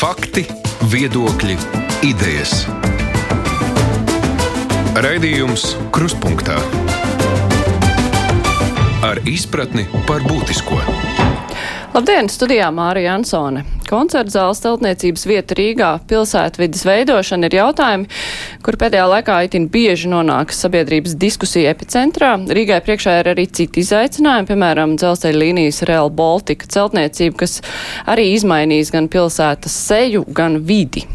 Fakti, viedokļi, idejas. Raidījums Krustpunktā ar izpratni par būtisko. Labdien, studijā Mārija Ansone. Koncerta zāles celtniecības vieta Rīgā, pilsētvidas veidošana ir jautājumi, kur pēdējā laikā itin bieži nonāk sabiedrības diskusija epicentrā. Rīgai priekšā ir arī citi izaicinājumi, piemēram, dzelzceļa līnijas Real Baltica celtniecība, kas arī izmainīs gan pilsētas seju, gan vidi.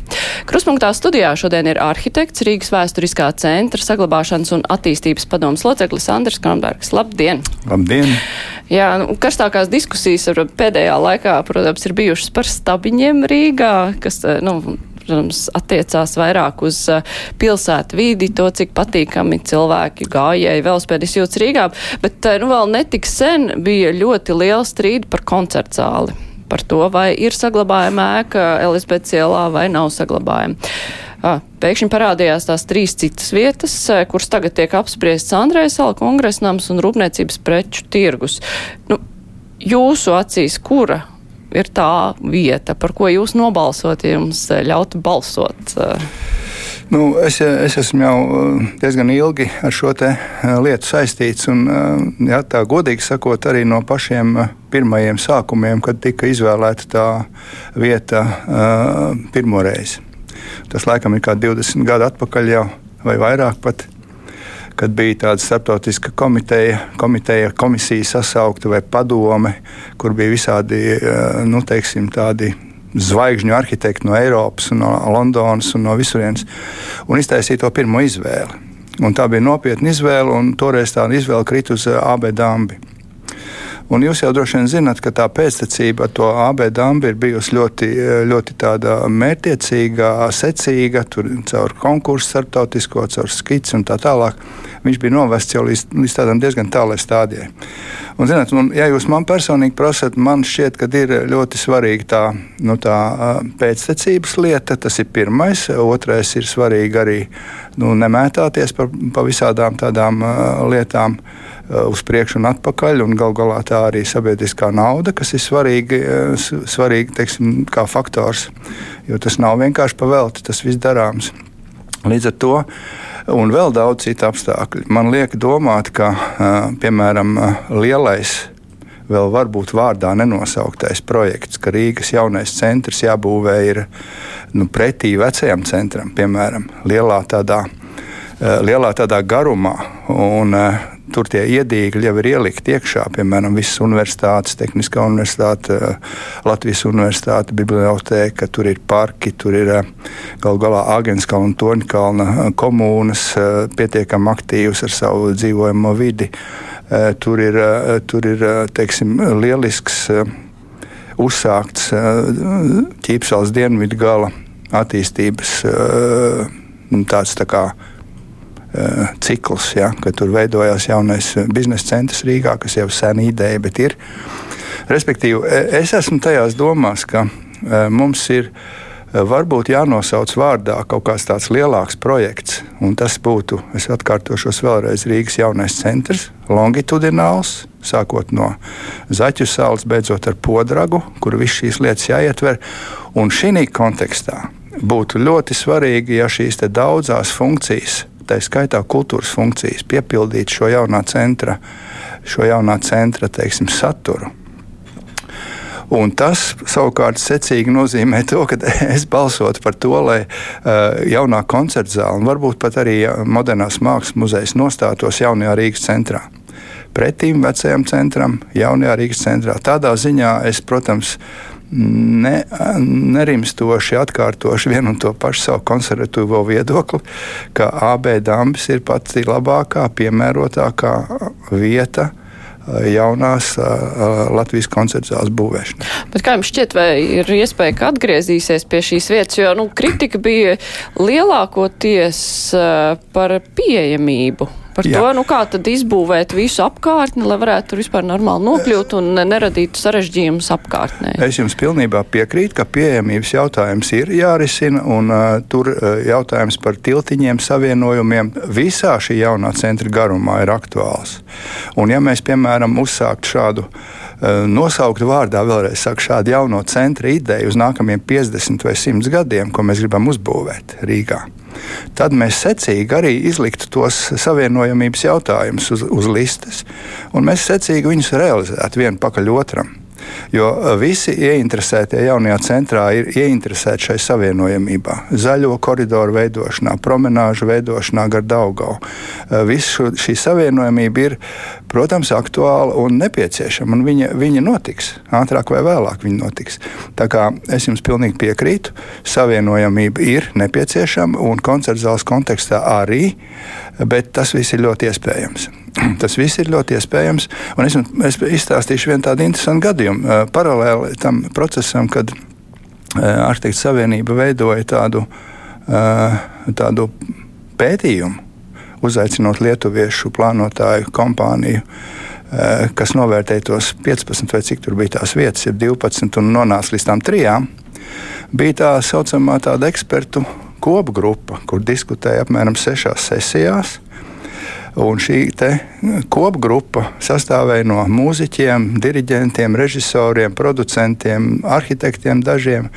Kruspunktā studijā šodien ir arhitekts Rīgas vēsturiskā centra saglabāšanas un attīstības padomas loceklis Andris Kronbergs. Labdien! Labdien! Jā, nu, karstākās diskusijas pēdējā laikā, protams, ir bijušas par stabiņiem Rīgā, kas, nu, protams, attiecās vairāk uz pilsētu vidi, to, cik patīkami cilvēki gājēji velospēdis jūtas Rīgā, bet, nu, vēl netik sen bija ļoti liela strīda par koncertzāli par to, vai ir saglabājama ēka Elizabetes ielā vai nav saglabājama. Pēkšņi parādījās tās trīs citas vietas, kuras tagad tiek apspriestas Andrēs Sala kongresnams un Rūpniecības preču tirgus. Nu, jūsu acīs, kura ir tā vieta, par ko jūs nobalsot, ja jums ļautu balsot? Nu, es, es esmu jau eh, diezgan ilgi ar šo eh, lietu saistīts. Un, eh, jā, tā godīgi sakot, arī no pašiem pirmajiem sākumiem, kad tika izvēlēta tā vieta pirmo reizi. Tas laikam ir kā 20 gadu atpakaļ jau, vai vairāk pat. Kad bija tāda starptautiska komiteja, komiteja komisija sasaukta vai padome, kur bija visādi nu, teiksim, tādi zvaigžņu arhitekti no Eiropas, no Londonas un no visurienes, un iztaisīja to pirmo izvēli. Un tā bija nopietna izvēle, un toreiz tā izvēle krita uz eh, AB Dambi. Un jūs jau droši vien zināt, ka tā pēctecība ar to AB dambu ir bijusi ļoti, ļoti mērķiecīga, secīga, tur caur konkursu, starptautisko, caur skici un tā tālāk. Viņš bija novests jau līdz, līdz tādam diezgan tālai stādijai. Un, zināt, un, ja jūs man personīgi prasat, man šķiet, ka ir ļoti svarīga tā, nu, tā pēctecības lieta. Tas ir pirmais. Otrais ir svarīgi arī nu, nemētāties par, par visādām tādām lietām. Uz priekšu un atpakaļ, un gal galā tā arī sabiedriskā nauda, kas ir svarīga, uh, svarīga teiksim, kā faktors, jo tas nav vienkārši pavelti, tas viss darāms. Līdz ar to un vēl daudz citu apstākļu. Man liek domāt, ka uh, piemēram lielais vēl varbūt vārdā nenosauktais projekts, ka Rīgas jaunais centrs jābūvē ir nu, pretī vecajam centram, piemēram, lielā tādā, lielā tādā garumā. Un, Tur tie iedīgļi jau ir ielikti iekšā, piemēram, visas universitātes, Tehniskā universitāte, Latvijas universitāte, biblioteka, tur ir parki, tur ir galu galā Agenskalna un Torņkalna komūnas pietiekami aktīvas ar savu dzīvojamo vidi. Tur ir, tur ir teiksim, lielisks uzsākts ķīpsels dienvidu gala attīstības tāds tā kā Eh, cikls, ja, kad tur veidojās jaunais eh, biznesa centrs Rīgā, kas jau sen ideja, bet ir. Respektīvi, e, es esmu tajās domās, ka e, mums ir e, varbūt jānosauc vārdā kaut kāds tāds lielāks projekts, un tas būtu, es atkārtošos vēlreiz, Rīgas jaunais centrs, longitudināls, sākot no Zaķu salas, beidzot ar podragu, kur viss šīs lietas jāietver. Un šī kontekstā būtu ļoti svarīgi, ja šīs daudzās funkcijas tā skaitā kultūras funkcijas, piepildīt šo jaunā centra, šo jaunā centra teiksim, saturu. Un tas savukārt secīgi nozīmē to, ka es balsotu par to, lai uh, jaunā koncerta zāle un varbūt pat arī modernās mākslas muzejs nostātos jaunajā Rīgas centrā. Pretīm vecajam centram, jaunajā Rīgas centrā. Tādā ziņā es, protams, uh, ne, nerimstoši atkārtošu vienu un to pašu savu konservatīvo viedokli, ka AB dambis ir pati labākā, piemērotākā vieta jaunās uh, Latvijas koncerta zāles būvēšanai. Bet kā jums šķiet, vai ir iespēja, ka atgriezīsies pie šīs vietas, jo nu, kritika bija lielākoties uh, par pieejamību Par Jā. to, nu kā tad izbūvēt visu apkārtni, lai varētu tur vispār normāli nokļūt un neradītu sarežģījumus apkārtnē. Es jums pilnībā piekrītu, ka pieejamības jautājums ir jārisina, un uh, tur uh, jautājums par tiltiņiem, savienojumiem visā šī jaunā centra garumā ir aktuāls. Un ja mēs, piemēram, uzsāktu šādu nosaukt vārdā vēlreiz saku, šādu jauno centra ideju uz nākamajiem 50 vai 100 gadiem, ko mēs gribam uzbūvēt Rīgā. Tad mēs secīgi arī izliktu tos savienojamības jautājumus uz, uz listes, un mēs secīgi viņus realizētu vienu pakaļ otram. Jo e, visi ieinteresētie jaunajā centrā ir ieinteresēti šai savienojamībā, zaļo koridoru veidošanā, promenāžu veidošanā gar Daugau. E, Visa šī savienojamība ir, protams, aktuāla un nepieciešama, un viņa, viņa notiks. Ātrāk vai vēlāk. Tā kā es jums pilnīgi piekrītu, savienojamība ir nepieciešama un koncerta zāles kontekstā arī, bet tas viss ir ļoti iespējams. Tas viss ir ļoti iespējams. Un es, es izstāstīšu vienu tādu interesantu gadījumu. Paralēli tam procesam, kad Arhitektu savienība veidoja tādu, tādu pētījumu, uzaicinot lietuviešu plānotāju kompāniju, kas novērtēja tos 15 vai cik tur bija tās vietas, ir 12 un nonāca līdz tām trijām. Bija tā saucamā tāda ekspertu kopgrupa, kur diskutēja apmēram sešās sesijās Un šī kopgrupa sastāvēja no mūziķiem, diriģentiem, režisoriem, producentiem, arhitektiem dažiem.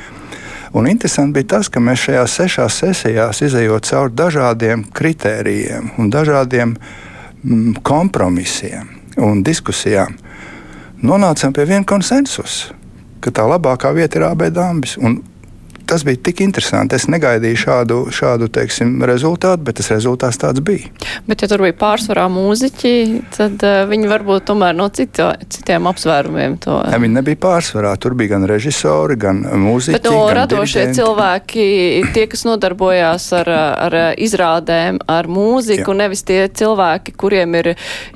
Un interesanti bija tas, ka mēs šajās sešās sesijās izējot cauri dažādiem kritērijiem un dažādiem mm, kompromisiem un diskusijām, nonācām pie viena konsensusa, ka tā labākā vieta ir abēdāmbis. Tas bija tik interesanti. Es negaidīju šādu, šādu teiksim, rezultātu, bet tas rezultāts tāds bija. Bet, ja tur bija pārsvarā mūziķi, tad uh, viņi varbūt tomēr no cito, citiem apsvērumiem to. Ne, viņi nebija pārsvarā. Tur bija gan režisori, gan mūziķi. Bet no radošie diriģenti. cilvēki, tie, kas nodarbojās ar, ar izrādēm, ar mūziku, Jā. nevis tie cilvēki, kuriem ir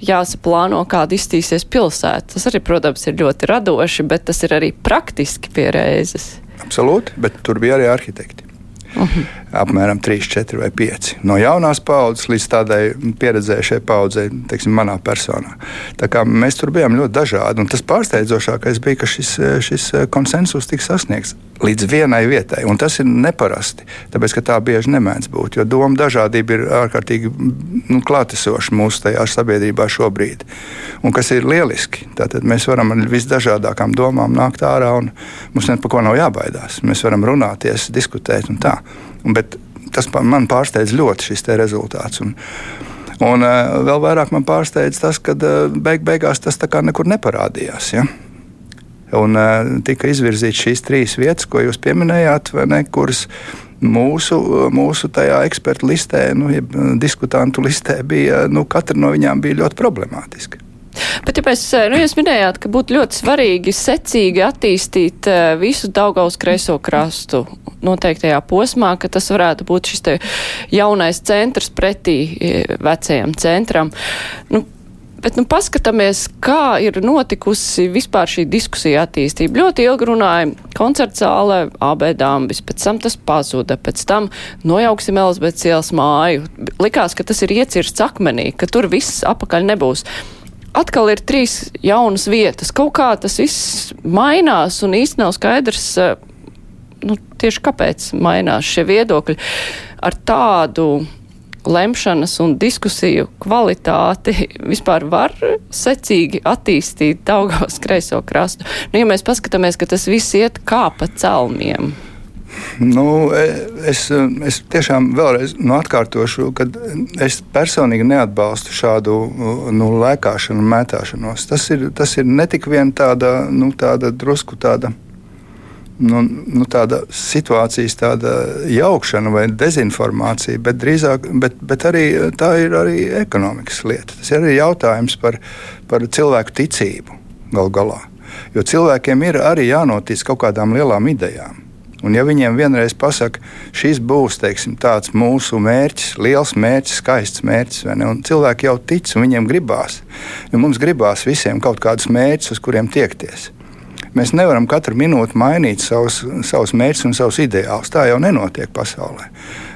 jāsaplāno, kāda iztīsies pilsēta. Tas arī, protams, ir ļoti radoši, bet tas ir arī praktiski pie reizes. Absolūti, bet tur bija arī arhitekti. Uh -huh. Apmēram 3, 4 vai 5. No jaunās paudzes līdz tādai pieredzējušai paudzei, teiksim, manā personā. Tā kā mēs tur bijām ļoti dažādi. Un tas pārsteidzošākais bija, ka šis, šis konsensus tika sasniegts līdz vienai vietai. Un tas ir neparasti, tāpēc ka tā bieži nemēdz būt. Jo doma dažādība ir ārkārtīgi nu, klātesoša mūsu tajā sabiedrībā šobrīd. Un kas ir lieliski. Tātad mēs varam ar visdažādākām domām nākt ārā un mums neko nav jābaidās. Mēs varam runāties, diskutēt un tā. Bet tas man pārsteidz ļoti šis rezultāts. Un, Un uh, vēl vairāk man pārsteidz tas, ka uh, beig beigās tas nekur neparādījās. Ja? Un uh, tika izvirzītas šīs trīs vietas, ko jūs pieminējāt, ne, kuras mūsu, mūsu tajā ekspertu listē, nu, diskutantu listē, bija, nu, katra no viņām bija ļoti problemātiska. Bet, ja mēs, nu, jūs minējāt, ka būtu ļoti svarīgi secīgi attīstīt visu Daugaus kreiso krastu noteiktajā posmā, ka tas varētu būt šis te jaunais centrs pretī vecajam centram. Nu, Bet nu, paskatāmies, kā ir notikusi vispār šī diskusija attīstība. Ļoti ilgi runāja koncerta zālē, abēdāmbis, pēc tam tas pazuda, pēc tam nojauksim Elizabetes ielas māju. Likās, ka tas ir iecirsts akmenī, ka tur viss apakaļ nebūs. Atkal ir trīs jaunas vietas. Kaut kā tas viss mainās un īsti nav skaidrs, eh, nu, tieši kāpēc mainās šie viedokļi ar tādu lemšanas un diskusiju kvalitāti vispār var secīgi attīstīt Daugavas kreiso krastu. Nu, ja mēs paskatāmies, ka tas viss iet kā pa celmiem. Nu, es, es tiešām vēlreiz nu, atkārtošu, ka es personīgi neatbalstu šādu nu, lēkāšanu mētāšanos. Tas ir, tas ir ne tik vien tāda, nu, tāda drusku tāda nu, nu, tāda situācijas tāda jaukšana vai dezinformācija, bet, drīzāk, bet, bet arī tā ir arī ekonomikas lieta. Tas ir arī jautājums par, par cilvēku ticību gal galā. Jo cilvēkiem ir arī jānotic kaut kādām lielām idejām. Un ja viņiem vienreiz pasaka, šis būs teiksim, tāds mūsu mērķis, liels mērķis, skaists mērķis, un cilvēki jau tic, un viņiem gribās. Jo mums gribās visiem kaut kādus mērķus, uz kuriem tiekties. Mēs nevaram katru minūti mainīt savus, savus mērķus un savus ideālus. Tā jau nenotiek pasaulē.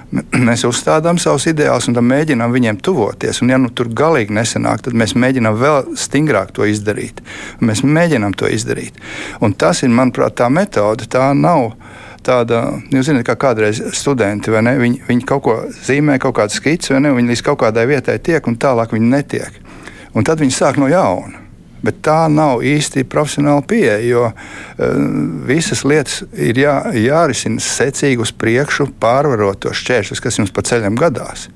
Mēs uzstādām savus ideālus un mēģinām viņiem tuvoties. Un, ja nu tur galīgi nesanāk, tad mēs mēģinām vēl stingrāk to izdarīt. Mēs mēģinām to izdarīt. Un tas ir, manuprāt, tā metode. Tā nav tāda, jūs zināt, kā kādreiz studenti, viņi, viņi kaut ko zīmē, kaut kādu skici, viņi līdz kaut kādai vietai tiek, un tālāk viņi netiek. Un tad viņi sāk no jauna. Bet tā nav īsti profesionāla pieeja, jo uh, visas lietas ir jā, jārisina secīgi uz priekšu, pārvarot tos šķēršļus, kas jums pa ceļam gadās.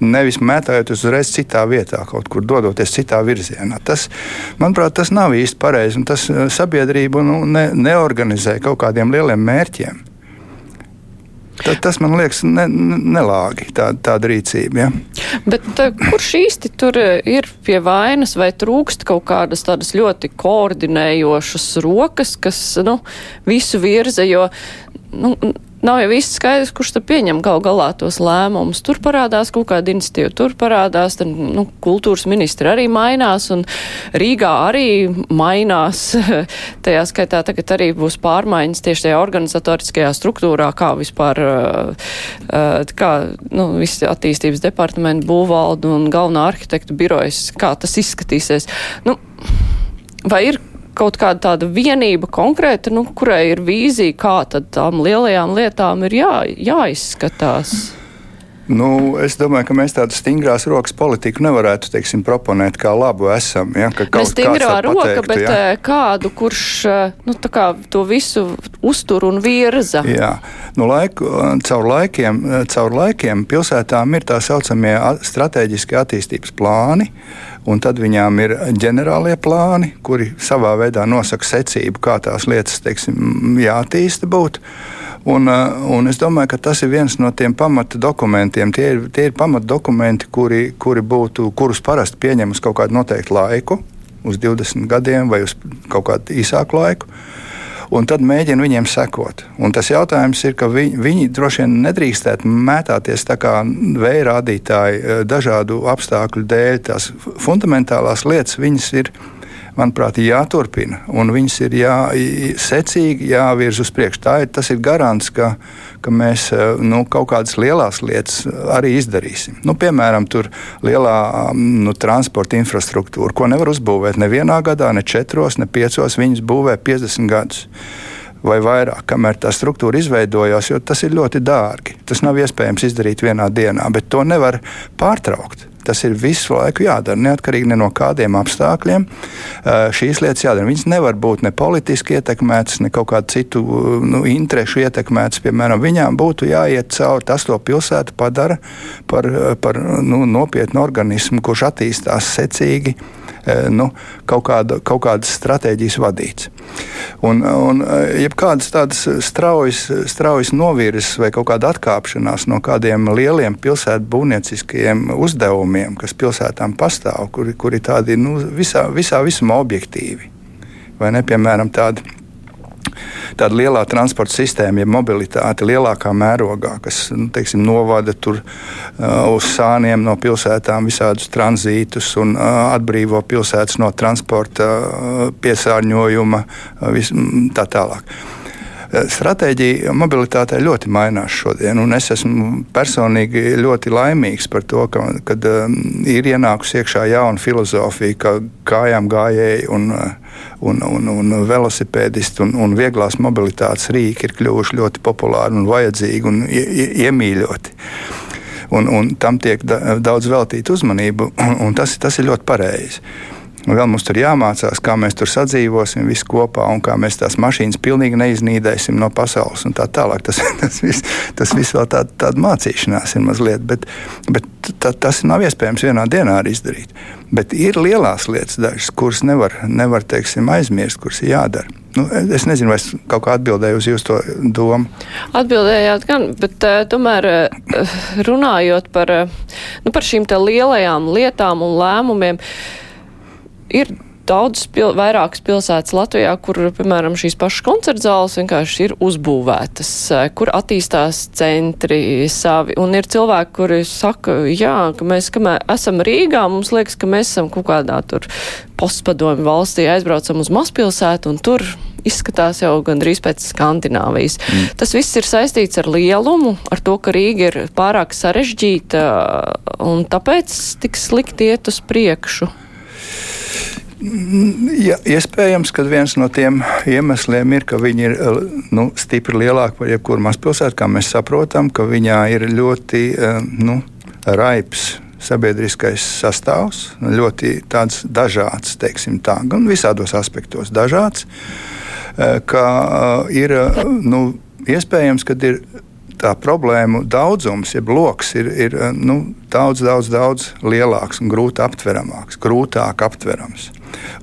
Nevis mētājoties uzreiz citā vietā, kaut kur dodoties citā virzienā. Tas, manuprāt, tas nav īsti pareizi. Tas uh, sabiedrību nu, ne, neorganizē kaut kādiem lieliem mērķiem. Tā, tas man liekas ne, nelāgi, tā, tāda rīcība. Ja? Bet tā, kurš īsti tur e, ir pie vainas vai trūkst kaut kādas tādas ļoti koordinējošas rokas, kas nu, visu virza? Jo nu, nav jau viss skaidrs, kurš tad pieņem gal galā tos lēmumus. Tur parādās kaut kāda institīva, tur parādās, tad, nu, kultūras ministri arī mainās, un Rīgā arī mainās. tajā skaitā tagad arī būs pārmaiņas tieši tajā organizatoriskajā struktūrā, kā vispār, kā, nu, visi attīstības departamenti, būvvaldu un galvenā arhitektu birojas, kā tas izskatīsies. Nu, vai ir kaut kāda tāda vienība konkrēta, nu, kurai ir vīzija, kā tad tām lielajām lietām ir jā, jāizskatās? Nu, es domāju, ka mēs tādu stingrās rokas politiku nevarētu teiksim, proponēt kā labu esam. Ja, Mēs stingrā roka, pateiktu, bet ja. Eh, kādu, kurš eh, nu, kā to visu uztur un virza? Jā, nu, laiku, caur, laikiem, caur laikiem pilsētām ir tā saucamie strateģiski attīstības plāni. Un tad viņām ir ģenerālie plāni, kuri savā veidā nosaka secību, kā tās lietas teiksim, jātīsta būtu. Un, un es domāju, ka tas ir viens no tiem pamata dokumentiem. Tie ir, tie ir pamata dokumenti, kuri, kuri būtu, kurus parasti pieņem uz kaut kādu noteiktu laiku, uz 20 gadiem vai uz kaut kādu īsāku laiku un tad mēģina viņiem sekot. Un tas jautājums ir, ka viņi, viņi droši vien nedrīkstētu mētāties tā kā vēja rādītāji eh, dažādu apstākļu dēļ. Tās fundamentālās lietas viņas ir manuprāt, jāturpina. Un viņas ir jā, secīgi jāvirz uz priekšu. Tā ir, ir garants, ka, ka mēs eh, nu, kaut kādas lielas lietas arī izdarīsim. Nu, piemēram, tur lielā nu, transporta infrastruktūra, ko nevar uzbūvēt nevienā gadā, ne četros, ne piecos. Viņas būvē 50 gadus vai vairāk, kamēr tā struktūra izveidojās, jo tas ir ļoti dārgi. Tas nav iespējams izdarīt vienā dienā, bet to nevar pārtraukt. Tas ir visu laiku jādara, neatkarīgi ne no kādiem apstākļiem. Šīs lietas jādara. Viņas nevar būt ne politiski ietekmētas, ne kaut kādu citu nu, interešu ietekmētas. Piemēram, viņām būtu jāiet cauri tas, to pilsētu padara par, par nu, nopietnu organismu, kurš attīstās secīgi nu, kaut, kāda, kaut kādas stratēģijas vadīts. Un, un e, jebkādas tādas straujas, straujas novirzes vai kaut kāda atkāpšanās no kādiem lieliem pilsētu būvnieciskajiem uzdevumiem, kas pilsētām pastāv, kuri, kuri tādi nu, visā, visā visumā objektīvi. Vai ne, piemēram, tādi tāda lielā transporta sistēma, ja mobilitāte lielākā mērogā, kas nu, teiksim, novada tur uh, uz sāniem no pilsētām visādus tranzītus un uh, atbrīvo pilsētas no transporta uh, piesārņojuma, uh, vis, tā tālāk. Eh, stratēģija mobilitātei ļoti mainās šodien, un es esmu personīgi ļoti laimīgs par to, ka kad, um, ir ienākusi iekšā jauna filozofija, ka kājām gājēji un, eh, un, un, un velosipēdisti un, un vieglās mobilitātes rīki ir kļuvuši ļoti populāri un vajadzīgi un iemīļoti. Un, un tam tiek daudz veltīta uzmanība, un, un tas, tas ir ļoti pareizi. Un vēl mums tur jāmācās, kā mēs tur sadzīvosim visi kopā un kā mēs tās mašīnas pilnīgi neiznīdēsim no pasaules tā tālāk. Tas, tas viss vis vēl tāda, tāda mācīšanās ir mazliet, bet, bet tā, tas nav iespējams vienā dienā arī izdarīt. Bet ir lielās lietas, dažas, kuras nevar, nevar teiksim, aizmirst, kuras ir jādara. Nu, es nezinu, vai es kaut kā atbildēju uz jūsu domu. Atbildējāt, gan, bet uh, tomēr uh, runājot par, uh, nu, par šīm lielajām lietām un lēmumiem. Ir daudz pil vairākas pilsētas Latvijā, kur, piemēram, šīs pašas koncerta zāles vienkārši ir uzbūvētas, eh, kur attīstās centri savi. Un ir cilvēki, kuri saka, jā, ka mēs, kamēr esam Rīgā, mums liekas, ka mēs esam kaut kādā tur postpadomi valstī, aizbraucam uz mazpilsētu un tur izskatās jau gandrīz pēc Skandināvijas. Mm. Tas viss ir saistīts ar lielumu, ar to, ka Rīga ir pārāk sarežģīta un tāpēc tik slikti iet uz priekšu. Ja, iespējams, ka viens no tiem iemesliem ir, ka viņi ir nu, stipri lielāki par jebkuru mazpilsētu, kā mēs saprotam, ka viņā ir ļoti nu, raips sabiedriskais sastāvs, ļoti dažāds, teiksim tā, gan visādos aspektos dažāds, ka ir nu, iespējams, ka ir tā problēmu daudzums, jeb lokus, ir, ir nu, daudz, daudz, daudz lielāks un grūti aptveramāks, grūtāk aptverams.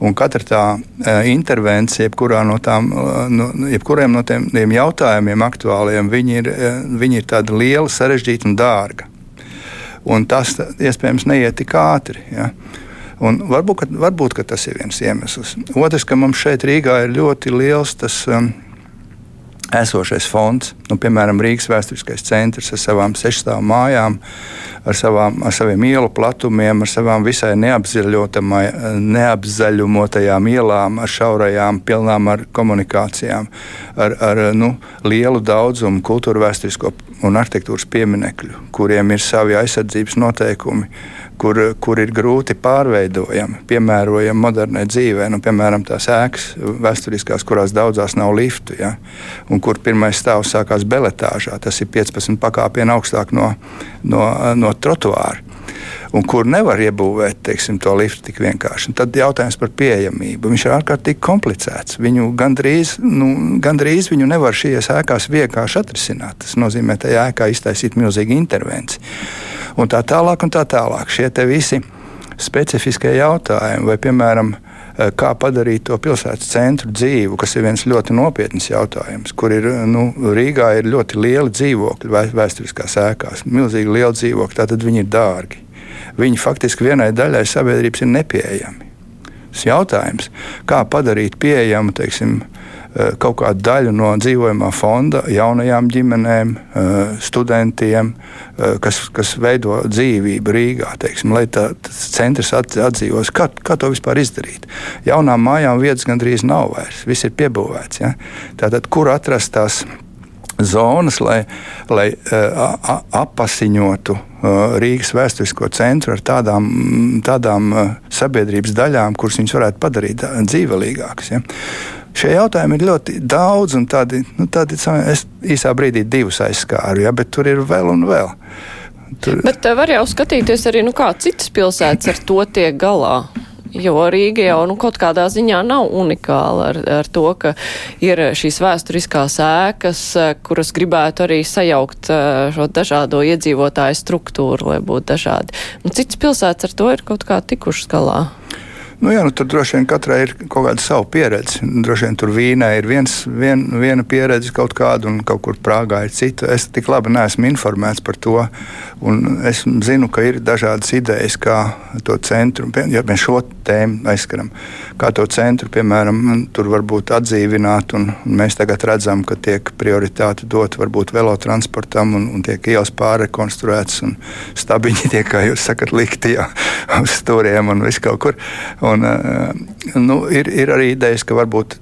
Un katra tā uh, intervencija, jebkurā no tām, uh, no, jebkuriem no tiem, tiem jautājumiem aktuāliem, viņi ir, uh, viņi ir tāda liela, sarežģīta un dārga. Un tas iespējams neiet tik ātri. Ja? Un varbūt, ka, varbūt ka tas ir viens iemesls. Otrs, ka mums šeit Rīgā ir ļoti liels tas. Um, esošais fonds, nu, piemēram, Rīgas vēsturiskais centrs ar savām sešstāvu mājām, ar, savām, ar saviem ielu platumiem, ar savām visai neapzaļumotajām ielām, ar šaurajām, pilnām ar komunikācijām, ar, ar nu, lielu daudzumu kultūra vēsturisko un arhitektūras pieminekļu, kuriem ir savi aizsardzības noteikumi kur, kur ir grūti pārveidojami, piemērojami modernai dzīvē. Nu, piemēram, tās ēkas vēsturiskās, kurās daudzās nav liftu, ja, un kur pirmais stāvs sākās beletāžā. Tas ir 15 pakāpienu augstāk no, no, no trotuāra. Un kur nevar iebūvēt teiksim, to liftu tik vienkārši. Un tad jautājums par pieejamību. Viņš ir ārkārtīgi komplicēts. Viņu gandrīz, nu, gandrīz viņu nevar šajās ēkās vienkārši atrisināt. Tas nozīmē, ka tajā ēkā iztaisīt milzīgu intervenciju un tā tālāk. Un tā tālāk. Šie visi specifiskie jautājumi, vai piemēram, eh, kā padarīt to pilsētas centru dzīvu, kas ir viens ļoti nopietns jautājums, kur ir nu, Rīgā ir ļoti lieli dzīvokļi vēsturiskās ēkās, milzīgi lieli dzīvokļi, tātad viņi ir dārgi. Viņi faktiski vienai daļai sabiedrības ir nepieejami. Tas jautājums, kā padarīt pieejamu teiksim, Eh, kaut kādu daļu no dzīvojamā fonda jaunajām ģimenēm, eh, studentiem, eh, kas, kas veido dzīvību Rīgā, teiksim, lai tā, tas centrs atdzīvos. Kā, kā to vispār izdarīt? Jaunām mājām vietas gandrīz nav vairs, viss ir piebūvēts. Ja? Tātad, kur atrast tās? zonas, lai, lai apasiņotu Rīgas vēsturisko centru ar tādām, tādām sabiedrības daļām, kuras viņas varētu padarīt dzīvelīgākas. Ja? Šie jautājumi ir ļoti daudz, un tādi, nu, tādi es īsā brīdī divus aizskāru, ja, bet tur ir vēl un vēl. Tur... Bet var jau skatīties arī, nu, kā citas pilsētas ar to tiek galā. Jo Rīga jau nu, kaut kādā ziņā nav unikāla ar, ar to, ka ir šīs vēsturiskās ēkas, kuras gribētu arī sajaukt šo dažādo iedzīvotāju struktūru, lai būtu dažādi. Un citas pilsētas ar to ir kaut kā tikušas galā. Nu, jā, nu, tur droši vien katrai ir kaut kāda sava pieredze. Droši vien tur vīnē ir viens, vien, viena pieredze kaut kāda, un kaut kur Prāgā ir cita. Es tik labi neesmu informēts par to. Es zinu, ka ir dažādas idejas, kā to centru, ja mēs šo tēmu aizskaram, kā to centru, piemēram, tur varbūt atdzīvināt. Un, un mēs tagad redzam, ka tiek prioritāte dot varbūt velotransportam un, un tiek ielas pārrekonstruētas un stabiņi tiek, kā jūs sakat, likti jā, uz stūriem un viss kaut kur. Un, eh, nu, ir, ir arī idejas, ka varbūt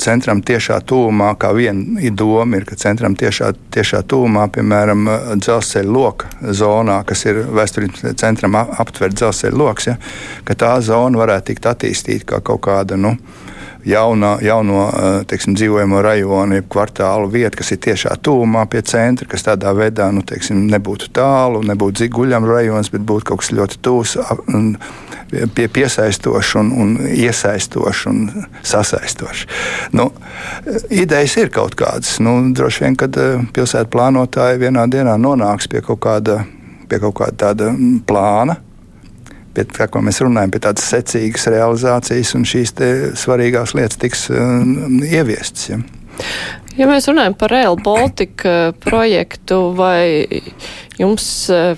centram tiešā tūmā, kā viena doma ir, ka centram tiešā, tiešā tūmā, piemēram, dzelzceļa loka zonā, kas ir vēsturiskam centram aptver dzelzceļa loks, ja, ka tā zona varētu tikt attīstīta kā kaut kāda. Nu, jauna, jauno eh, teiksim, dzīvojamo rajonu, jeb kvartālu vietu, kas ir tiešā tūmā pie centra, kas tādā veidā nu, teiksim, nebūtu tālu, nebūtu guļams rajons, bet būtu kaut kas ļoti tūs pie, piesaistošs, un, un iesaistošs un sasaistošs. Nu, idejas ir kaut kādas. Nu, droši vien, kad eh, pilsētu plānotāji vienā dienā nonāks pie kaut kāda, pie kaut kāda plāna, pie tā, ko mēs runājam, pie tādas secīgas realizācijas, un šīs svarīgās lietas tiks uh, ieviestas. Ja. Ja mēs runājam par Rail Baltica projektu, vai jums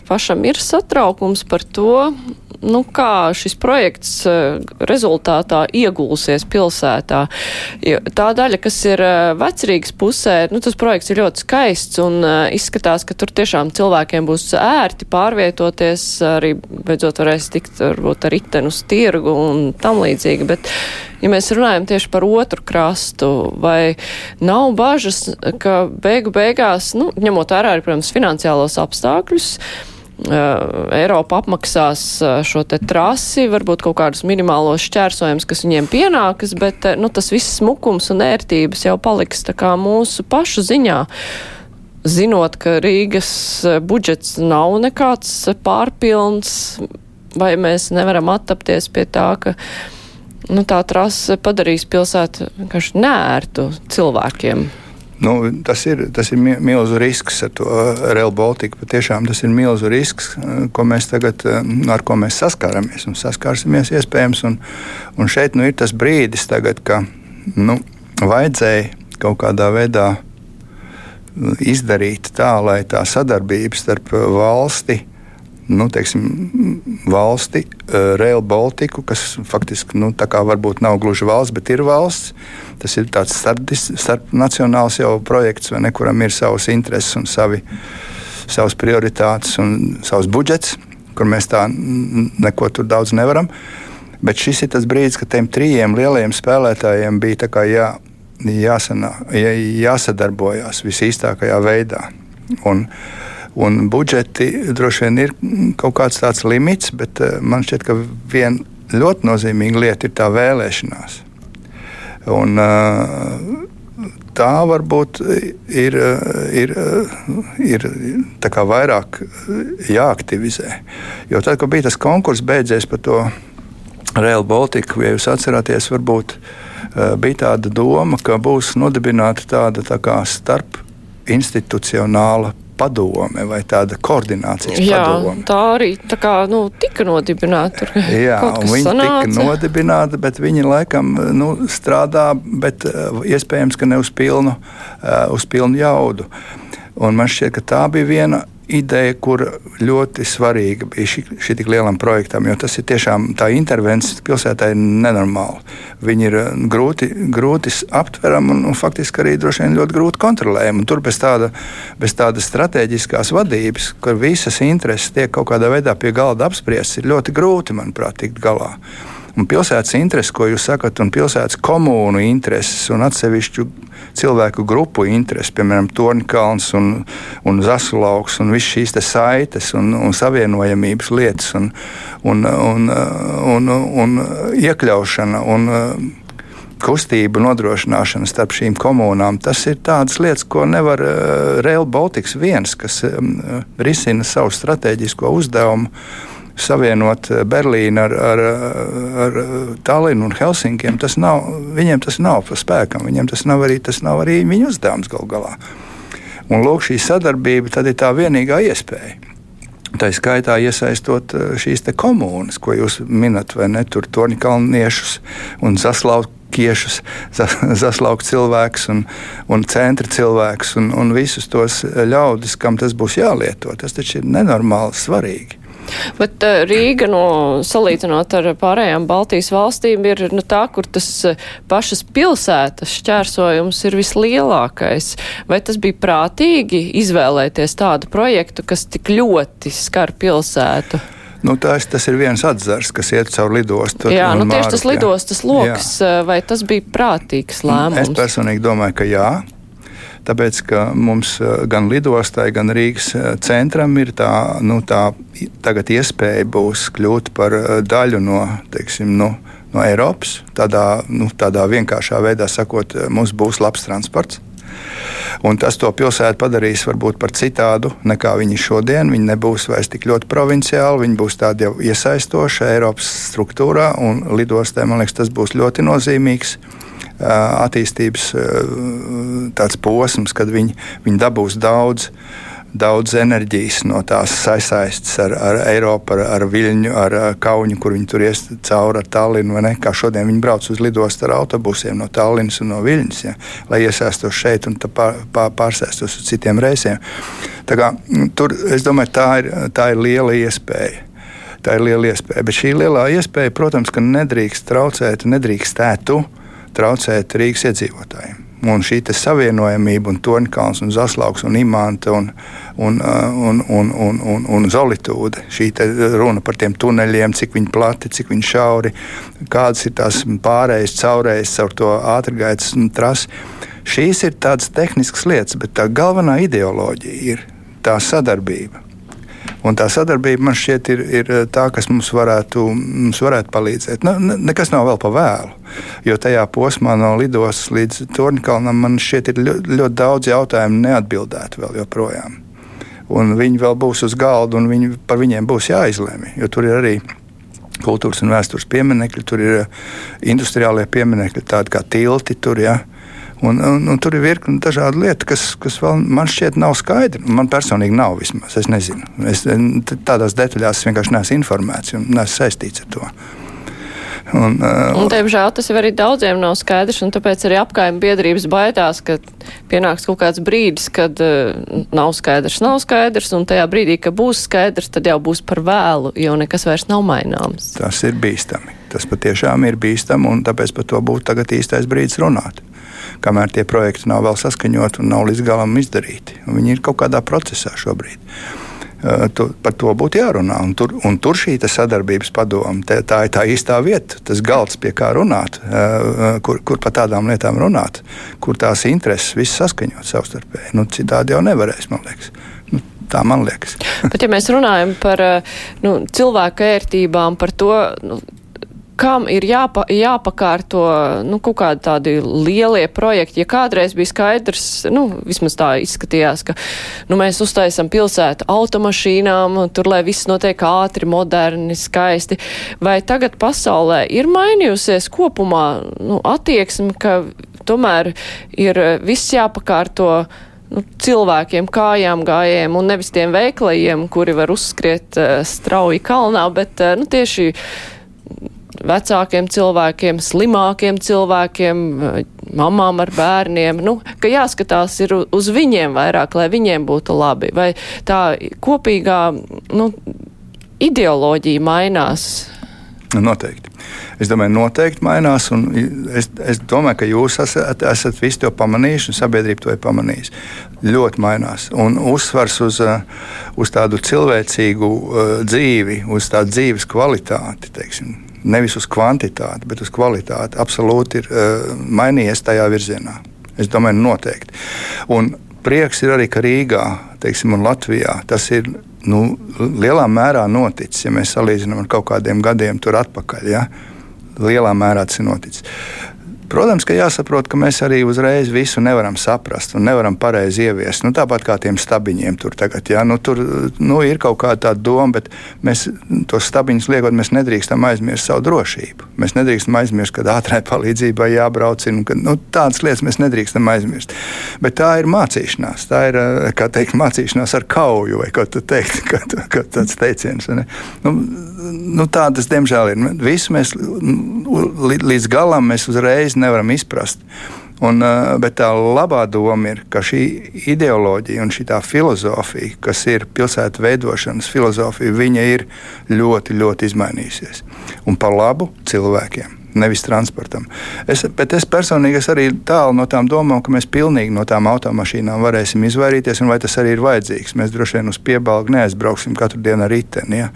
pašam ir satraukums par to, nu, kā šis projekts eh, rezultātā iegulsies pilsētā. Tā daļa, kas ir eh, vecrīgas pusē, nu, tas projekts ir ļoti skaists un izskatās, ka tur tiešām cilvēkiem būs ērti pārvietoties, arī beidzot varēs tikt varbūt ar ritenu uz tirgu un tam līdzīgi. Bet, ja mēs runājam tieši par otru krastu, vai nav bažas, ka beigu beigās, nu, ņemot vērā arī, protams, finansiālos apstākļus, Eiropa apmaksās šo te trasi, varbūt kaut kādus minimālos šķērsojumus, kas viņiem pienākas, bet nu, tas viss smukums un ērtības jau paliks tā kā mūsu pašu ziņā. zinot, ka Rīgas budžets nav nekāds pārpilns, vai mēs nevaram attapties pie tā, ka nu, tā trase padarīs pilsētu vienkārši nērtu cilvēkiem. Nu, tas ir, tas ir milzu risks ar to Rail Baltica. Patiešām tas ir milzu risks, ko mēs tagad, ar ko mēs saskaramies un saskarsimies iespējams. Un, un šeit nu, ir tas brīdis, tagad, ka nu, vajadzēja kaut kādā veidā izdarīt tā, lai tā sadarbība starp valsti nu, teiksim, valsti, uh, Rail Baltiku, kas faktiski nu, varbūt nav gluži valsts, bet ir valsts. Tas ir tāds starpnacionāls starp projekts, ne, kuram ir savas intereses un savi, savas prioritātes un savs budžets, kur mēs tā neko tur daudz nevaram. Bet šis ir tas brīdis, kad tiem trijiem lielajiem spēlētājiem bija jā, jāsanā, jā, jāsadarbojās visīstākajā veidā. Un, uh, Un budžeti droši vien ir kaut kāds tāds limits, bet eh, man šķiet, ka viena ļoti nozīmīga lieta ir tā vēlēšanās. Un, eh, tā varbūt ir, eh, ir, ir vairāk jāaktivizē. Jo tad, kad bija tas konkurss beidzies par to Real Baltica, ja jūs atceraties, varbūt bija tāda doma, ka būs nodibināta tāda tā starp institucionāla padome vai tāda koordinācijas Jā, padome. Tā arī tā kā, nu, tika nodibināta. Jā, viņi sanāca. tika nodibināti, bet viņi laikam nu, strādā, bet uh, iespējams, ka ne uz pilnu, uh, uz pilnu jaudu. Un man šķiet, ka tā bija viena ideja, kur ļoti svarīga bija šī, šī tik lielam projektam, jo tas ir tiešām tā intervences pilsētā ir nenormāla. Viņi ir uh, grūti, grūti aptverami un, un faktiski arī droši vien ļoti grūti kontrolējami. Tur bez, tāda, bez tādas strateģiskās vadības, kur visas intereses tiek kaut kādā veidā pie galda apspriestas, ir ļoti grūti, manuprāt, tikt galā. Un pilsētas intereses, ko jūs sakat, un pilsētas komūnu intereses un atsevišķu cilvēku grupu intereses, piemēram, Torņkalns un, un Zasulauks un visas šīs saites un, un savienojamības lietas un, un, un, un, un, un iekļaušana. Un, kustību nodrošināšana starp šīm komunām. Tas ir tādas lietas, ko nevar uh, Rail Baltics viens, kas um, risina savu strateģisko uzdevumu savienot eh, Berlīnu ar, ar, ar Tallinu un Helsinkiem, tas nav, viņiem tas nav pa spēkam, viņiem tas nav arī, tas nav arī viņu uzdevums gal galā. Un lūk, šī sadarbība tad ir tā vienīgā iespēja. Tā skaitā iesaistot eh, šīs komunas, ko jūs minat, vai ne? Tur torņkalniešus un zaslaukiešus, zaslaukt cilvēkus un, un centra cilvēkus un, un visus tos ļaudis, kam tas būs jālieto. Tas taču ir nenormāli svarīgi. Bet uh, Rīga, no, salīdzinot ar pārējām Baltijas valstīm, ir nu, tā, kur tas uh, pašas pilsētas šķērsojums ir vislielākais. Vai tas bija prātīgi izvēlēties tādu projektu, kas tik ļoti skar pilsētu? Nu, tas, tas ir viens atzars, kas iet cauri lidostu. Jā, nu, tieši tas lidostas lokus, jā. vai tas bija prātīgs lēmums? Es personīgi domāju, ka jā. Tāpēc, ka mums eh, gan lidostai, gan Rīgas eh, centram ir tā, nu, tā iespēja būs kļūt par eh, daļu no, teiksim, nu, no Eiropas. Tādā, nu, tādā vienkāršā veidā sakot, mums būs labs transports. Un tas to pilsētu padarīs varbūt par citādu nekā viņi šodien. Viņi nebūs vairs tik ļoti provinciāli, viņi būs tādi jau iesaistoši Eiropas struktūrā, un lidostē, man liekas, tas būs ļoti nozīmīgs attīstības posms, kad viņi, viņi dabūs daudz. Daudz enerģijas no tās sasaistes ar, ar Eiropu, ar, ar Viļņu, ar Kaunu, kur viņi tur ies cauri ar Tallinu. Kā šodien viņi brauc uz lidostu ar autobusiem no Tallinas un no Viļņas, ja, lai iesaistos šeit un pār, pār, pārsēstos uz citiem reisiem. Tā kā, tur, es domāju, tā ir, tā ir liela iespēja. Tā ir liela iespēja. Bet šī lielā iespēja, protams, nedrīkst traucēt, nedrīkstētu uh, traucēt Rīgas iedzīvotājiem. Un šī savienojamība, un Torņkalns, un Zaslauks, un Imants, un, un, un, un, un, un, un Zolitūde. Šī runa par tiem tuneļiem, cik viņi plati, cik viņi šauri, kādas ir tās pārējas, caurējas caur to ātrgaitas trasi. Šīs ir tādas tehniskas lietas, bet tā galvenā ideoloģija ir tā sadarbība Un tā sadarbība man šķiet ir, ir tā, kas mums varētu, mums varētu palīdzēt. Nu, nekas nav vēl pa vēlu, jo tajā posmā no lidostas līdz Torņkalnam man šķiet ir ļoti, ļoti daudz jautājumu neatbildētu vēl joprojām. Un viņi vēl būs uz galda, un viņi, par viņiem būs jāizlemj, jo tur ir arī kultūras un vēstures pieminekļi, tur ir industriālie pieminekļi, tādi kā tilti. Tur, ja. Un, un, un tur ir virkni dažādu lietu, kas, kas man šķiet nav skaidri. Man personīgi nav vismaz. Es nezinu. Es, tādās detaļās es vienkārši neesmu informēts un neesmu saistīts ar to. Un, uh, un diemžēl tas jau arī daudziem nav skaidrs, un tāpēc arī apkaimē biedrības baidās, ka pienāks kaut kāds brīdis, kad uh, nav skaidrs, nav skaidrs, un tajā brīdī, kad būs skaidrs, tad jau būs par vēlu, jo nekas vairs nav maināms. Tas ir bīstami. Tas patiešām ir bīstami, un tāpēc par to būtu tagad īstais brīdis runāt. Kamēr tie projekti nav vēl saskaņoti un nav līdz galam izdarīti, viņi ir kaut kādā procesā šobrīd. Eh, tu, par to būtu jārunā. Un tur, un tur šī sadarbības padoma, tā, tā ir tā īstā vieta, tas galds, pie kā runāt, eh, eh, kur, kur par tādām lietām runāt, kur tās intereses viss saskaņot savstarpēji. Nu, citādi jau nevarēs, man liekas. Nu, tā man liekas. Bet, ja mēs runājam par nu, cilvēku ērtībām, par to, nu, kam ir jāpa, jāpakārto nu, kaut kādi tādi lielie projekti. Ja kādreiz bija skaidrs, nu, vismaz tā izskatījās, ka nu, mēs uztaisam pilsētu automašīnām, tur, lai viss notiek ātri, moderni, skaisti, vai tagad pasaulē ir mainījusies kopumā nu, attieksme, ka tomēr ir viss jāpakārto nu, cilvēkiem, kājām gājējiem un nevis tiem veiklajiem, kuri var uzskriet uh, strauji kalnā, bet uh, nu, tieši vecākiem cilvēkiem, slimākiem cilvēkiem, mamām ar bērniem, nu, ka jāskatās ir uz viņiem vairāk, lai viņiem būtu labi. Vai tā kopīgā nu, ideoloģija mainās? Noteikti. Es domāju, noteikti mainās. Es, es domāju, ka jūs esat, esat visi to pamanījuši, un sabiedrība to ir pamanījusi. Ļoti mainās. Un uzsvars uz, uz tādu cilvēcīgu uh, dzīvi, uz tādu dzīves kvalitāti. Teiksim, nevis uz kvantitāti, bet uz kvalitāti, absolūti ir uh, mainījies tajā virzienā. Es domāju, noteikti. Un prieks ir arī, ka Rīgā teiksim, un Latvijā tas ir nu, lielā mērā noticis. Ja mēs salīdzinām ar kaut kādiem gadiem atpakaļ, ja? lielā mērā tas ir noticis. Protams, ka jāsaprot, ka mēs arī uzreiz visu nevaram saprast un nevaram pareizi ieviest. Nu, tāpat kā tiem stabiņiem tur tagad. Ja? Nu, tur nu, ir kaut kāda doma, bet mēs tos stabiņus liekot, mēs nedrīkstam aizmirst savu drošību. Mēs nedrīkstam aizmirst, ka ātrai palīdzībai jābrauc. Un, ka, nu, tādas lietas mēs nedrīkstam aizmirst. Bet tā ir mācīšanās. Tā ir teikt, mācīšanās ar kauju, vai ko tu teikt, kā, kā tāds teiciens. Nu, nu, tādas, diemžēl, ir. Visu mēs līdz galam mēs uzreiz nevaram izprast. Un, eh, bet tā labā doma ir, ka šī ideoloģija un šī filozofija, kas ir pilsētu veidošanas filozofija, viņa ir ļoti, ļoti izmainījusies. Un par labu cilvēkiem nevis transportam. Es, bet es personīgi es arī tālu no tām domām, ka mēs pilnīgi no tām automašīnām varēsim izvairīties, un vai tas arī ir vajadzīgs. Mēs droši vien uz piebalgu neaizbrauksim katru dienu ar riteni ja?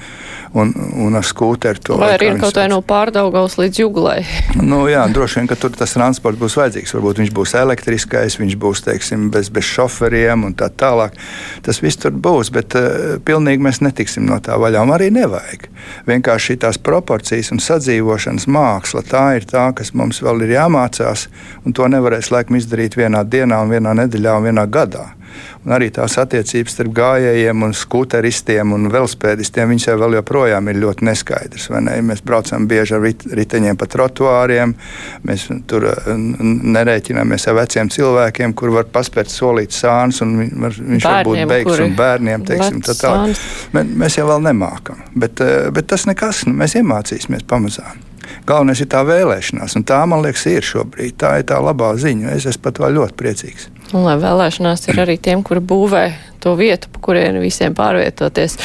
un, un ar skūteru. To, vai arī kaut vai no pārdaugaus līdz juglai? nu, jā, droši vien, ka tur tas transports būs vajadzīgs. Varbūt viņš būs elektriskais, viņš būs teiksim, bez, bez šoferiem un tā tālāk. Tas viss tur būs, bet uh, pilnīgi mēs netiksim no tā vaļā. Un arī nevajag. Vienkārši tās proporcijas un sadzīvošanas māksla tā ir tā, kas mums vēl ir jāmācās, un to nevarēs laikam izdarīt vienā dienā, un vienā nedēļā un vienā gadā. Un arī tās attiecības starp gājējiem, un skuteristiem un velospēdistiem jau vēl joprojām ir ļoti neskaidras. Ne? Mēs braucam bieži ar rit, riteņiem pa trotuāriem, mēs tur nerēķināmies ar veciem cilvēkiem, kur var paspērt solīt sānus, un var, viņš bērniem, var būt beigas un bērniem. Teiksim, tā tā. Mēs jau vēl nemākam, bet, eh, bet tas nekas, nu, mēs iemācīsimies pamazām. Galvenais ir tā vēlēšanās, un tā, man liekas, ir šobrīd. Tā ir tā labā ziņa. Es esmu pat vēl ļoti priecīgs. Un lai vēlēšanās ir arī tiem, kuri būvē to vietu, pa kurien visiem pārvietoties.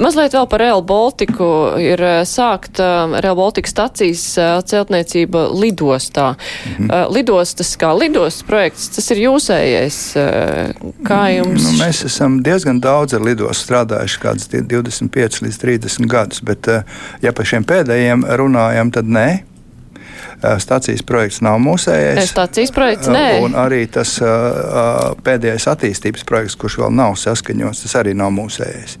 Mazliet vēl par Real Baltiku ir eh, sākt uh, Real Baltica stacijas uh, celtniecība lidostā. Mm -hmm. Lidostas kā lidostas projekts, tas ir jūsējais. Kā jums? Nu, mēs esam diezgan daudz ar lidostu strādājuši, kāds 25 līdz 30 gadus, bet ja par šiem pēdējiem runājam, tad nē. Stācijas projekts nav mūsējais. Stācijas projekts nē. Un arī tas pēdējais attīstības projekts, kurš vēl nav saskaņots, tas arī nav mūsējais.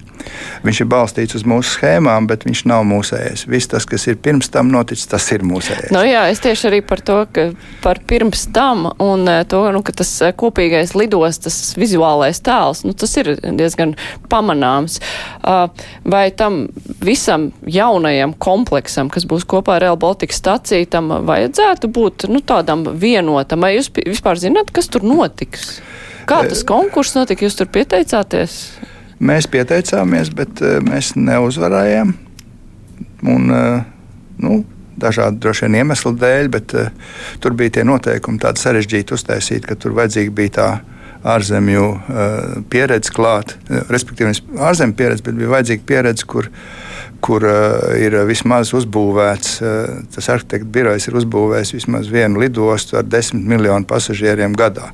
Viņš ir balstīts uz mūsu schēmām, bet viņš nav mūsējais. Viss tas, kas ir pirms tam noticis, tas ir mūsējais. Nu, jā, es tieši arī par to, ka par pirms tam un eh, to, nu, ka tas eh, kopīgais lidos, tas vizuālais tēls, nu, tas ir diezgan pamanāms. Vai tam visam jaunajam kompleksam, kas būs kopā ar Real Baltica staciju, tam vajadzētu būt nu, tādam vienotam? Vai jūs vispār zināt, kas tur notiks? Kā tas konkurss notika? Jūs tur pieteicāties? Mēs pieteicāmies, bet uh, mēs neuzvarējām. Un, uh, nu, dažādu droši vien iemeslu dēļ, bet uh, tur bija tie noteikumi tādi sarežģīti uztaisīti, ka tur vajadzīga bija tā ārzemju uh, pieredze klāt, respektīvi ārzemju pieredze, bet bija vajadzīga pieredze, kur, kur uh, ir vismaz uzbūvēts, uh, tas arhitekta birojs ir uzbūvējis vismaz vienu lidostu ar desmit miljonu pasažieriem gadā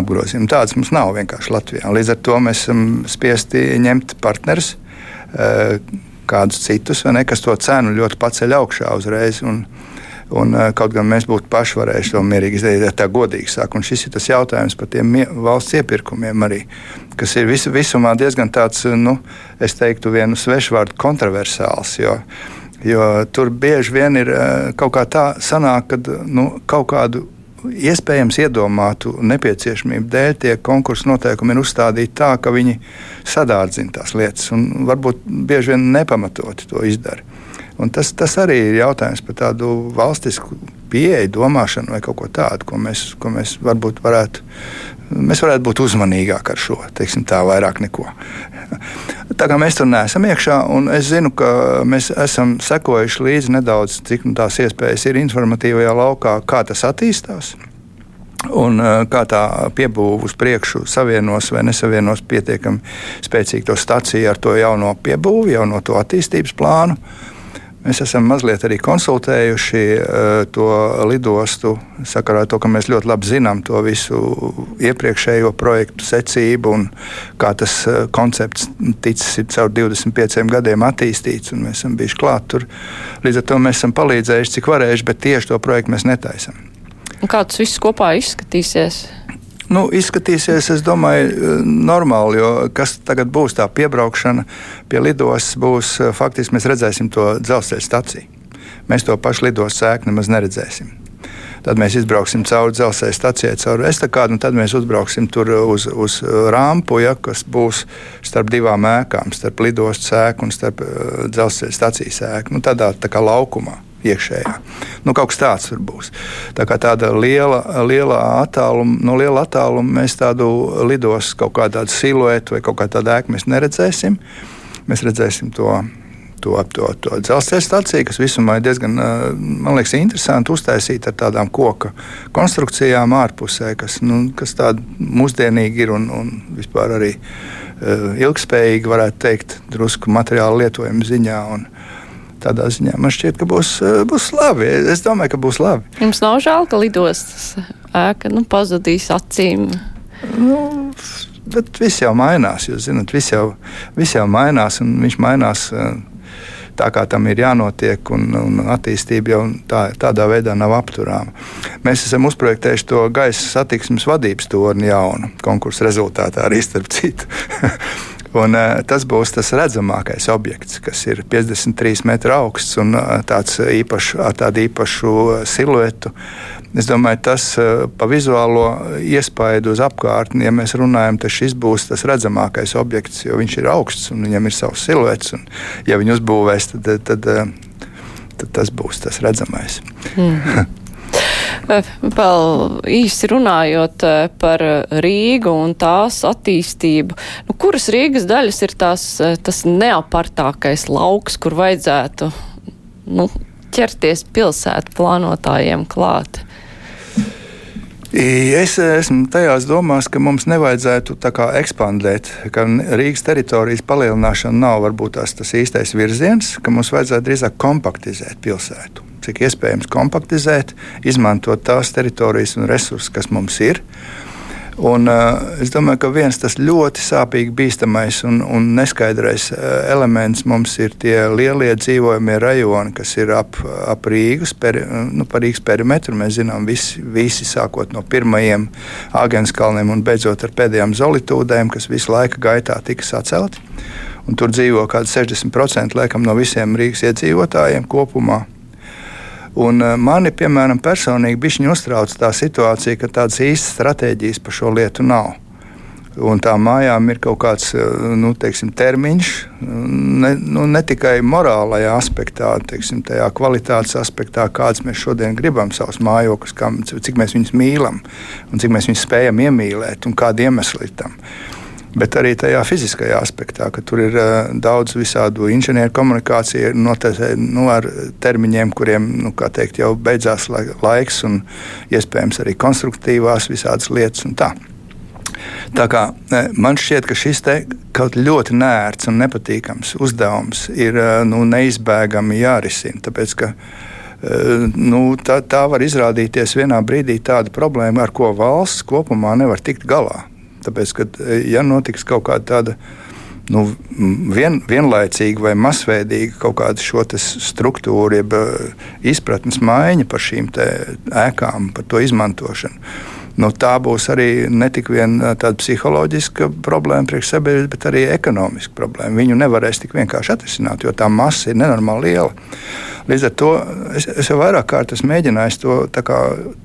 apgrozījumu. Tādas mums nav vienkārši Latvijā. Līdz ar to mēs esam spiesti ņemt partnerus, eh, kādus citus, ne, kas to cenu ļoti paceļ augšā uzreiz. Un, Un, eh, kaut gan mēs būtu paši varējuši to mierīgi izdarīt, ja tā godīgi saka. Un šis ir tas jautājums par tiem valsts iepirkumiem arī, kas ir visu, visumā diezgan tāds, nu, es teiktu, vienu svešvārdu kontroversāls. Jo, jo tur bieži vien ir eh, kaut kā tā sanāk, ka nu, kaut kādu iespējams iedomātu nepieciešamību dēļ tie konkursu noteikumi ir uzstādīti tā, ka viņi sadārdzina tās lietas un varbūt bieži vien nepamatoti to izdara. Un tas, tas arī ir jautājums par tādu valstisku pieeju, domāšanu vai kaut ko tādu, ko mēs, ko mēs varbūt varētu mēs varētu būt uzmanīgāki ar šo, teiksim, tā vairāk neko. Tā kā mēs tur neesam iekšā, un es zinu, ka mēs esam sekojuši līdzi nedaudz, cik nu, tās iespējas ir informatīvajā laukā, kā tas attīstās. Un eh, kā tā piebūve uz priekšu savienos vai nesavienos pietiekami spēcīgi to staciju ar to jauno piebūvi, jauno to attīstības plānu. Mēs esam mazliet arī konsultējuši uh, to lidostu sakarā ar to, ka mēs ļoti labi zinām to visu iepriekšējo projektu secību un kā tas uh, koncepts ticis caur 25 gadiem attīstīts. Mēs esam bijuši klāt tur. Līdz ar to mēs esam palīdzējuši, cik varējuši, bet tieši to projektu mēs netaisam. Kā tas viss kopā izskatīsies? Nu, izskatīsies, es domāju, eh, normāli, jo kas tagad būs tā piebraukšana pie lidostas, būs eh, faktiski mēs redzēsim to dzelzceļa staciju. Mēs to pašu lidostas sēkni nemaz neredzēsim. Tad mēs izbrauksim cauri dzelzceļa stacijai, cauri estakādu, un tad mēs uzbrauksim tur uz, uz rāmpu, ja, kas būs starp divām ēkām, starp lidostas sēku un starp dzelzceļa stacijas sēku. Nu, tādā tā kā laukumā iekšējā. Nu, kaut kas tāds tur būs. Tā kā tāda liela, liela attāluma, no liela attāluma mēs tādu lidos kaut kādu siluetu vai kaut kā tādu ēku neredzēsim. Mēs redzēsim to to, to, to dzelzceļa stāciju, kas visumā ir diezgan liekas, interesanti uztaisīta ar tādām koku konstrukcijām ārpusē, kas, nu, kas tāda mūsdienīga ir un, un vispār arī ilgspējīga, varētu teikt, drusku materiālu lietojumu ziņā. Un, tādā ziņā man šķiet, ka būs, eh, būs labi. Es domāju, ka būs labi. Jums nav žēl, ka lidostas ēka nu, pazudīs acīm. Nu, bet viss jau mainās. Jūs zināt, viss jau, viss jau mainās un viņš mainās. Eh, tā kā tam ir jānotiek, un, un attīstība jau tā, tādā veidā nav apturāma. Mēs esam uzprojektējuši to gaisa satiksmes vadības torni jaunu konkursu rezultātā arī starp citu. Un, uh, tas būs tas redzamākais objekts, kas ir 53 metru augsts un uh, tāds īpašs, ar tādu īpašu siluetu. Es domāju, tas pa vizuālo iespaidu uz apkārtni, ja mēs runājam, tad šis būs tas redzamākais objekts, jo viņš ir augsts un viņam ir savs siluets. Un, ja viņu uzbūvēs, tad, tad, tad, tad tas būs tas redzamais. Mm. Vēl īsi runājot par Rīgu un tās attīstību, nu, kuras Rīgas daļas ir tās, tas neapartākais lauks, kur vajadzētu nu, ķerties pilsētu plānotājiem klāt? Es esmu tajās domās, ka mums nevajadzētu ekspandēt, ka Rīgas teritorijas palielināšana nav varbūt tas, tas īstais virziens, ka mums vajadzētu drīzāk kompaktizēt pilsētu cik iespējams kompaktizēt, izmantot tās teritorijas un resursus, kas mums ir. Un, uh, es domāju, ka viens tas ļoti sāpīgi bīstamais un, un neskaidrais uh, elements mums ir tie lielie dzīvojamie rajoni, kas ir ap, ap Rīgas, peri, nu, par Rīgas perimetru. Mēs zinām, visi, visi sākot no pirmajiem Agenskalniem un beidzot ar pēdējām zolitūdēm, kas visu laika gaitā tika sacelti. un tur dzīvo kaut kādi 60% laikam, no visiem Rīgas iedzīvotājiem kopumā. Un mani, piemēram, personīgi bišķiņi uztrauc tā situācija, ka tādas īstas stratēģijas par šo lietu nav un tām mājām ir kaut kāds nu, teiksim, termiņš, ne, nu, ne tikai morālajā aspektā, teiksim, tajā kvalitātes aspektā, kādas mēs šodien gribam savus mājokļus, cik mēs viņus mīlam un cik mēs viņus spējam iemīlēt un kādi iemesli ir tam. Bet arī tajā fiziskajā aspektā, ka tur ir uh, daudz visādu inženieru komunikāciju noteic, nu, ar termiņiem, kuriem nu, teikt, jau beidzās laiks, un iespējams arī konstruktīvās visādas lietas. Tā kā man šķiet, ka šis kaut ļoti nērts un nepatīkams uzdevums ir nu, neizbēgami jārisina. Tāpēc, ka, nu, tā, tā var izrādīties vienā brīdī tāda problēma, ar ko valsts kopumā nevar tikt galā. Tāpēc, ka, ja notiks kaut kāda tāda nu, vien, vienlaicīga vai masveidīga kaut kāda šo struktūru, jeb izpratnes maiņa par šīm ēkām, par to izmantošanu nu, tā būs arī ne tikai tāda psiholoģiska problēma priekš sabiedrības, bet arī ekonomiska problēma. Viņu nevarēs tik vienkārši atrisināt, jo tā masa ir nenormāli liela. Līdz ar to es, es jau vairāk kārt esmu mēģinājis to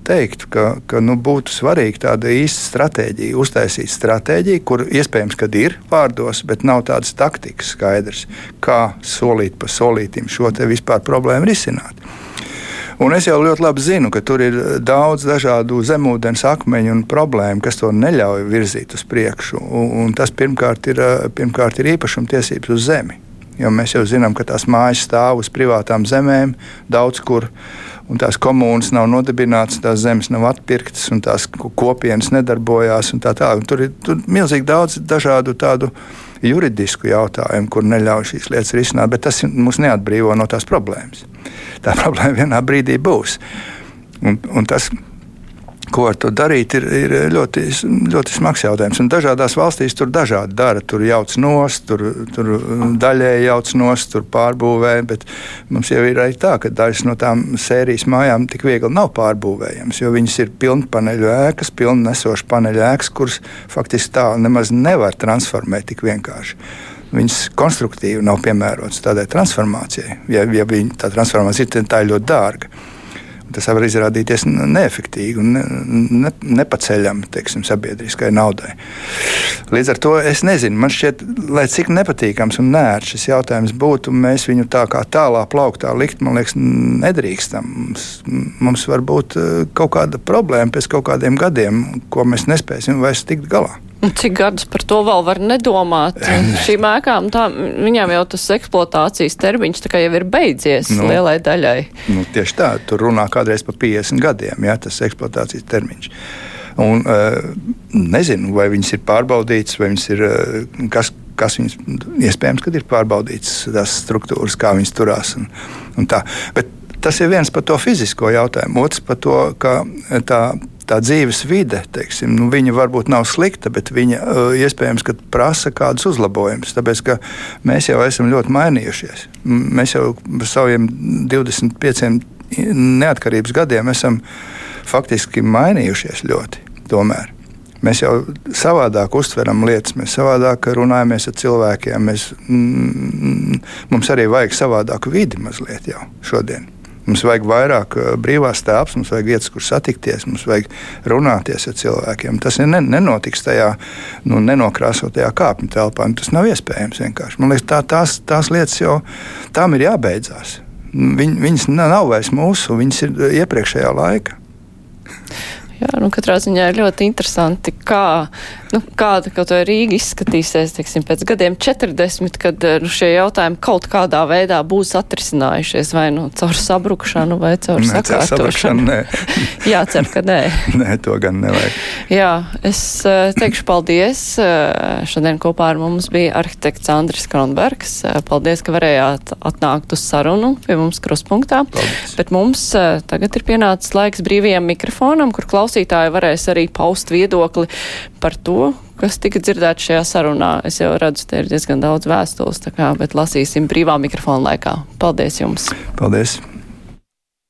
teikt, ka, ka nu, būtu svarīgi tāda īsta stratēģija, uztaisīt stratēģiju, kur iespējams, kad ir vārdos, bet nav tādas taktikas skaidrs, kā solīt pa solītim šo vispār problēmu risināt. Un es jau ļoti labi zinu, ka tur ir daudz dažādu zemūdens akmeņu un problēmu, kas to neļauj virzīt uz priekšu. Un, un tas pirmkārt ir, pirmkārt ir īpašumtiesības uz zemi. Jo mēs jau zinām, ka tās mājas stāv uz privātām zemēm daudz kur. Un tās komunas nav nodibinātas, tās zemes nav atpirktas, un tās kopienas nedarbojās. Tā tā. Un tur ir tur milzīgi daudz dažādu tādu juridisku jautājumu, kur neļauj šīs lietas risināt, bet tas mūs neatbrīvo no tās problēmas tā problēma vienā brīdī būs. Un, un tas, ko ar to darīt, ir, ir ļoti, ļoti smags jautājums. Un dažādās valstīs tur dažādi dara. Tur jauc nost, tur, tur daļēji jauc nost, tur pārbūvē. Bet mums jau ir arī tā, ka dažas no tām sērijas mājām tik viegli nav pārbūvējamas, jo viņas ir pilnpaneļu ēkas, pilnu nesošu paneļu ēkas, kuras faktiski tā nemaz nevar transformēt tik vienkārši viņas konstruktīvi nav piemērotas tādai transformācijai. Ja, ja viņa, tā transformācija ir, tā ir ļoti dārga. Tas var izrādīties neefektīvi un ne, ne, nepaceļami teiksim, sabiedriskai naudai. Līdz ar to es nezinu, man šķiet, lai cik nepatīkams un nērts šis jautājums būtu, mēs viņu tā kā tālā plauktā likt, man liekas, nedrīkstam. Mums, mums var būt eh, kaut kāda problēma pēc kaut kādiem gadiem, ko mēs nespēsim vairs tikt galā. Cik gadus par to vēl var nedomāt? Šīm ēkām tā, viņām jau tas eksploatācijas termiņš jau ir beidzies nu, lielai daļai. Nu, tieši tā, tur runā kādreiz par 50 gadiem, ja tas eksploatācijas termiņš. Un, uh, nezinu, vai viņas ir pārbaudītas, vai viņas ir uh, kas, kas viņas iespējams, kad ir pārbaudītas tās struktūras, kā viņas turās. Un, un tā. Bet tas ir viens par to fizisko jautājumu, otrs par to, ka tā tā dzīves vide, teiksim, nu, viņa varbūt nav slikta, bet viņa uh, iespējams prasa kādus uzlabojumus. Tāpēc mēs jau esam ļoti mainījušies. Mēs jau par saviem 25 neatkarības gadiem esam faktiski mainījušies ļoti. Tomēr. Mēs jau savādāk uztveram lietas, mēs savādāk runājamies ar cilvēkiem. Mēs, mm, mums arī vajag savādāku vidi mazliet jau šodien. Mums vajag vairāk eh, brīvās telpas, mums vajag vietas, kur satikties, mums vajag runāties ar cilvēkiem. Tas ne, nenotiks tajā nu, nenokrāsotajā kāpņu telpā. Nu, tas nav iespējams vienkārši. Man liekas, tā, tās, tās lietas jau tām ir jābeidzās. Viņ, viņas nav vairs mūsu, viņas ir iepriekšējā laika. Jā, nu, katrā ziņā ir ļoti interesanti, kā, nu, kāda kaut vai Rīga izskatīsies, teiksim, pēc gadiem 40, kad eh, nu, šie jautājumi kaut kādā veidā būs atrisinājušies, vai nu caur sabrukšanu, vai caur ne, sakārtošanu. Nē, Jā, cer, ka nē. nē, to gan nevajag. Jā, es uh, teikšu paldies. Uh, šodien kopā ar mums bija arhitekts Andris Kronbergs. Paldies, ka varējāt atnākt uz sarunu pie mums kruspunktā. Paldies. Bet mums tagad ir pienācis laiks brīvajam mikrofonam, kur klausās klausītāji varēs arī paust viedokli par to, kas tika dzirdēts šajā sarunā. Es jau redzu, te ir diezgan daudz vēstules, kā, bet lasīsim brīvā mikrofona laikā. Paldies jums! Paldies!